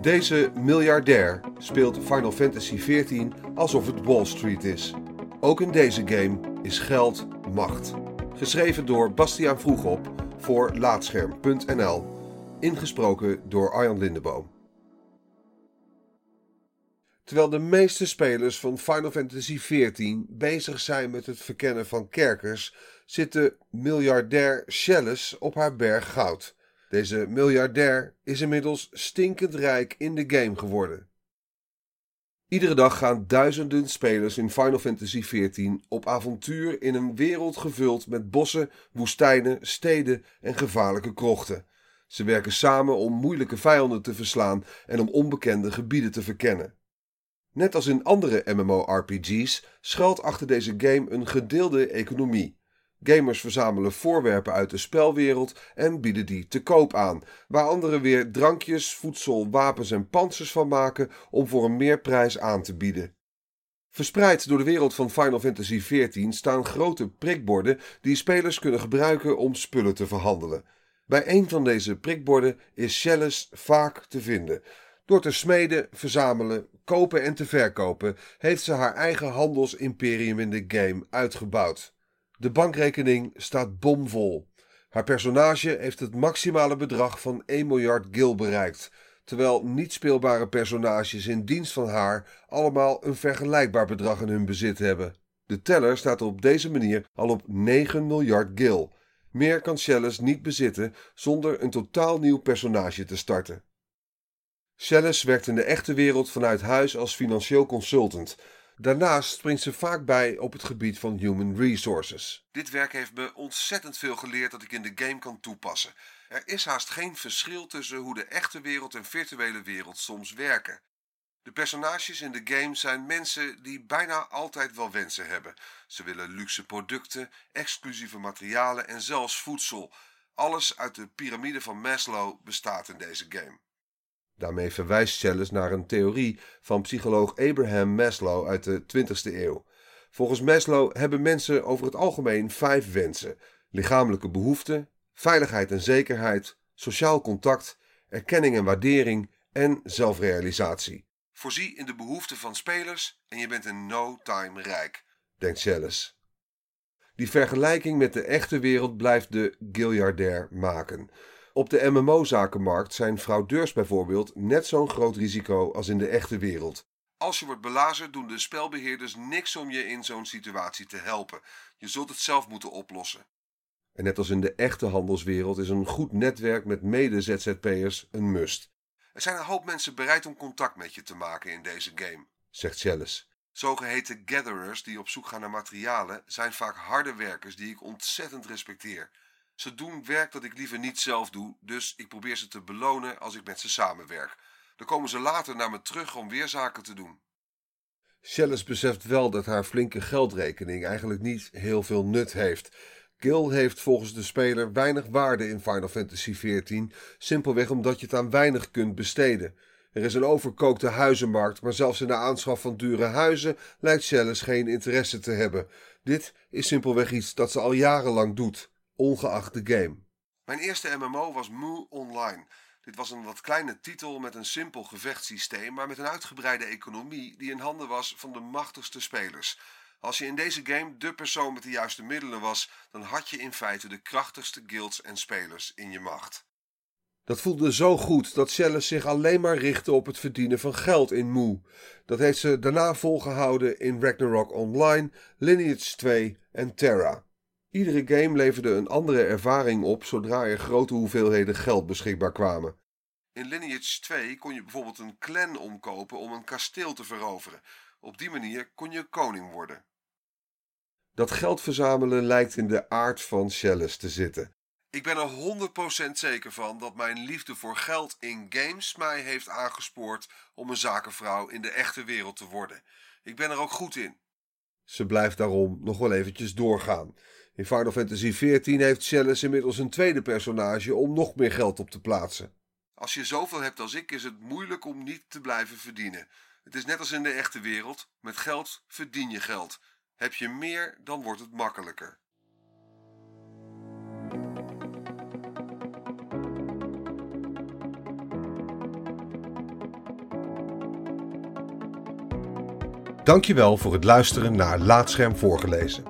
Deze miljardair speelt Final Fantasy XIV alsof het Wall Street is. Ook in deze game is geld macht. Geschreven door Bastiaan Vroegop voor Laatscherm.nl. Ingesproken door Arjan Lindeboom. Terwijl de meeste spelers van Final Fantasy XIV bezig zijn met het verkennen van kerkers, zit de miljardair Chalice op haar berg goud. Deze miljardair is inmiddels stinkend rijk in de game geworden. Iedere dag gaan duizenden spelers in Final Fantasy XIV op avontuur in een wereld gevuld met bossen, woestijnen, steden en gevaarlijke krochten. Ze werken samen om moeilijke vijanden te verslaan en om onbekende gebieden te verkennen. Net als in andere MMORPG's schuilt achter deze game een gedeelde economie. Gamers verzamelen voorwerpen uit de spelwereld en bieden die te koop aan, waar anderen weer drankjes, voedsel, wapens en panzers van maken om voor een meerprijs aan te bieden. Verspreid door de wereld van Final Fantasy XIV staan grote prikborden die spelers kunnen gebruiken om spullen te verhandelen. Bij een van deze prikborden is Chalice vaak te vinden. Door te smeden, verzamelen, kopen en te verkopen heeft ze haar eigen handelsimperium in de game uitgebouwd. De bankrekening staat bomvol. Haar personage heeft het maximale bedrag van 1 miljard gil bereikt, terwijl niet speelbare personages in dienst van haar allemaal een vergelijkbaar bedrag in hun bezit hebben. De teller staat op deze manier al op 9 miljard gil. Meer kan Chalice niet bezitten zonder een totaal nieuw personage te starten. Chalice werkt in de echte wereld vanuit huis als financieel consultant. Daarnaast springt ze vaak bij op het gebied van human resources. Dit werk heeft me ontzettend veel geleerd dat ik in de game kan toepassen. Er is haast geen verschil tussen hoe de echte wereld en virtuele wereld soms werken. De personages in de game zijn mensen die bijna altijd wel wensen hebben. Ze willen luxe producten, exclusieve materialen en zelfs voedsel. Alles uit de piramide van Maslow bestaat in deze game. Daarmee verwijst Chalice naar een theorie van psycholoog Abraham Maslow uit de 20e eeuw. Volgens Maslow hebben mensen over het algemeen vijf wensen: lichamelijke behoeften, veiligheid en zekerheid, sociaal contact, erkenning en waardering en zelfrealisatie. Voorzie in de behoeften van spelers en je bent in no time rijk, denkt Chalice. Die vergelijking met de echte wereld blijft de Gilliardair maken. Op de MMO-zakenmarkt zijn fraudeurs bijvoorbeeld net zo'n groot risico als in de echte wereld. Als je wordt belazerd, doen de spelbeheerders niks om je in zo'n situatie te helpen. Je zult het zelf moeten oplossen. En net als in de echte handelswereld is een goed netwerk met mede-ZZP'ers een must. Er zijn een hoop mensen bereid om contact met je te maken in deze game, zegt Chalice. Zogeheten gatherers die op zoek gaan naar materialen zijn vaak harde werkers die ik ontzettend respecteer. Ze doen werk dat ik liever niet zelf doe, dus ik probeer ze te belonen als ik met ze samenwerk. Dan komen ze later naar me terug om weer zaken te doen. Chalice beseft wel dat haar flinke geldrekening eigenlijk niet heel veel nut heeft. Gil heeft volgens de speler weinig waarde in Final Fantasy XIV, simpelweg omdat je het aan weinig kunt besteden. Er is een overkookte huizenmarkt, maar zelfs in de aanschaf van dure huizen lijkt Chalice geen interesse te hebben. Dit is simpelweg iets dat ze al jarenlang doet ongeacht de game. Mijn eerste MMO was Moo Online. Dit was een wat kleine titel met een simpel gevechtssysteem, maar met een uitgebreide economie die in handen was van de machtigste spelers. Als je in deze game de persoon met de juiste middelen was, dan had je in feite de krachtigste guilds en spelers in je macht. Dat voelde zo goed dat Chalice zich alleen maar richtte op het verdienen van geld in Moo. Dat heeft ze daarna volgehouden in Ragnarok Online, Lineage 2 en Terra. Iedere game leverde een andere ervaring op zodra er grote hoeveelheden geld beschikbaar kwamen. In Lineage 2 kon je bijvoorbeeld een clan omkopen om een kasteel te veroveren. Op die manier kon je koning worden. Dat geld verzamelen lijkt in de aard van Chalice te zitten. Ik ben er 100% zeker van dat mijn liefde voor geld in games mij heeft aangespoord om een zakenvrouw in de echte wereld te worden. Ik ben er ook goed in. Ze blijft daarom nog wel eventjes doorgaan. In Final Fantasy XIV heeft Chalice inmiddels een tweede personage om nog meer geld op te plaatsen. Als je zoveel hebt als ik, is het moeilijk om niet te blijven verdienen. Het is net als in de echte wereld: met geld verdien je geld. Heb je meer, dan wordt het makkelijker. Dankjewel voor het luisteren naar Laatscherm voorgelezen.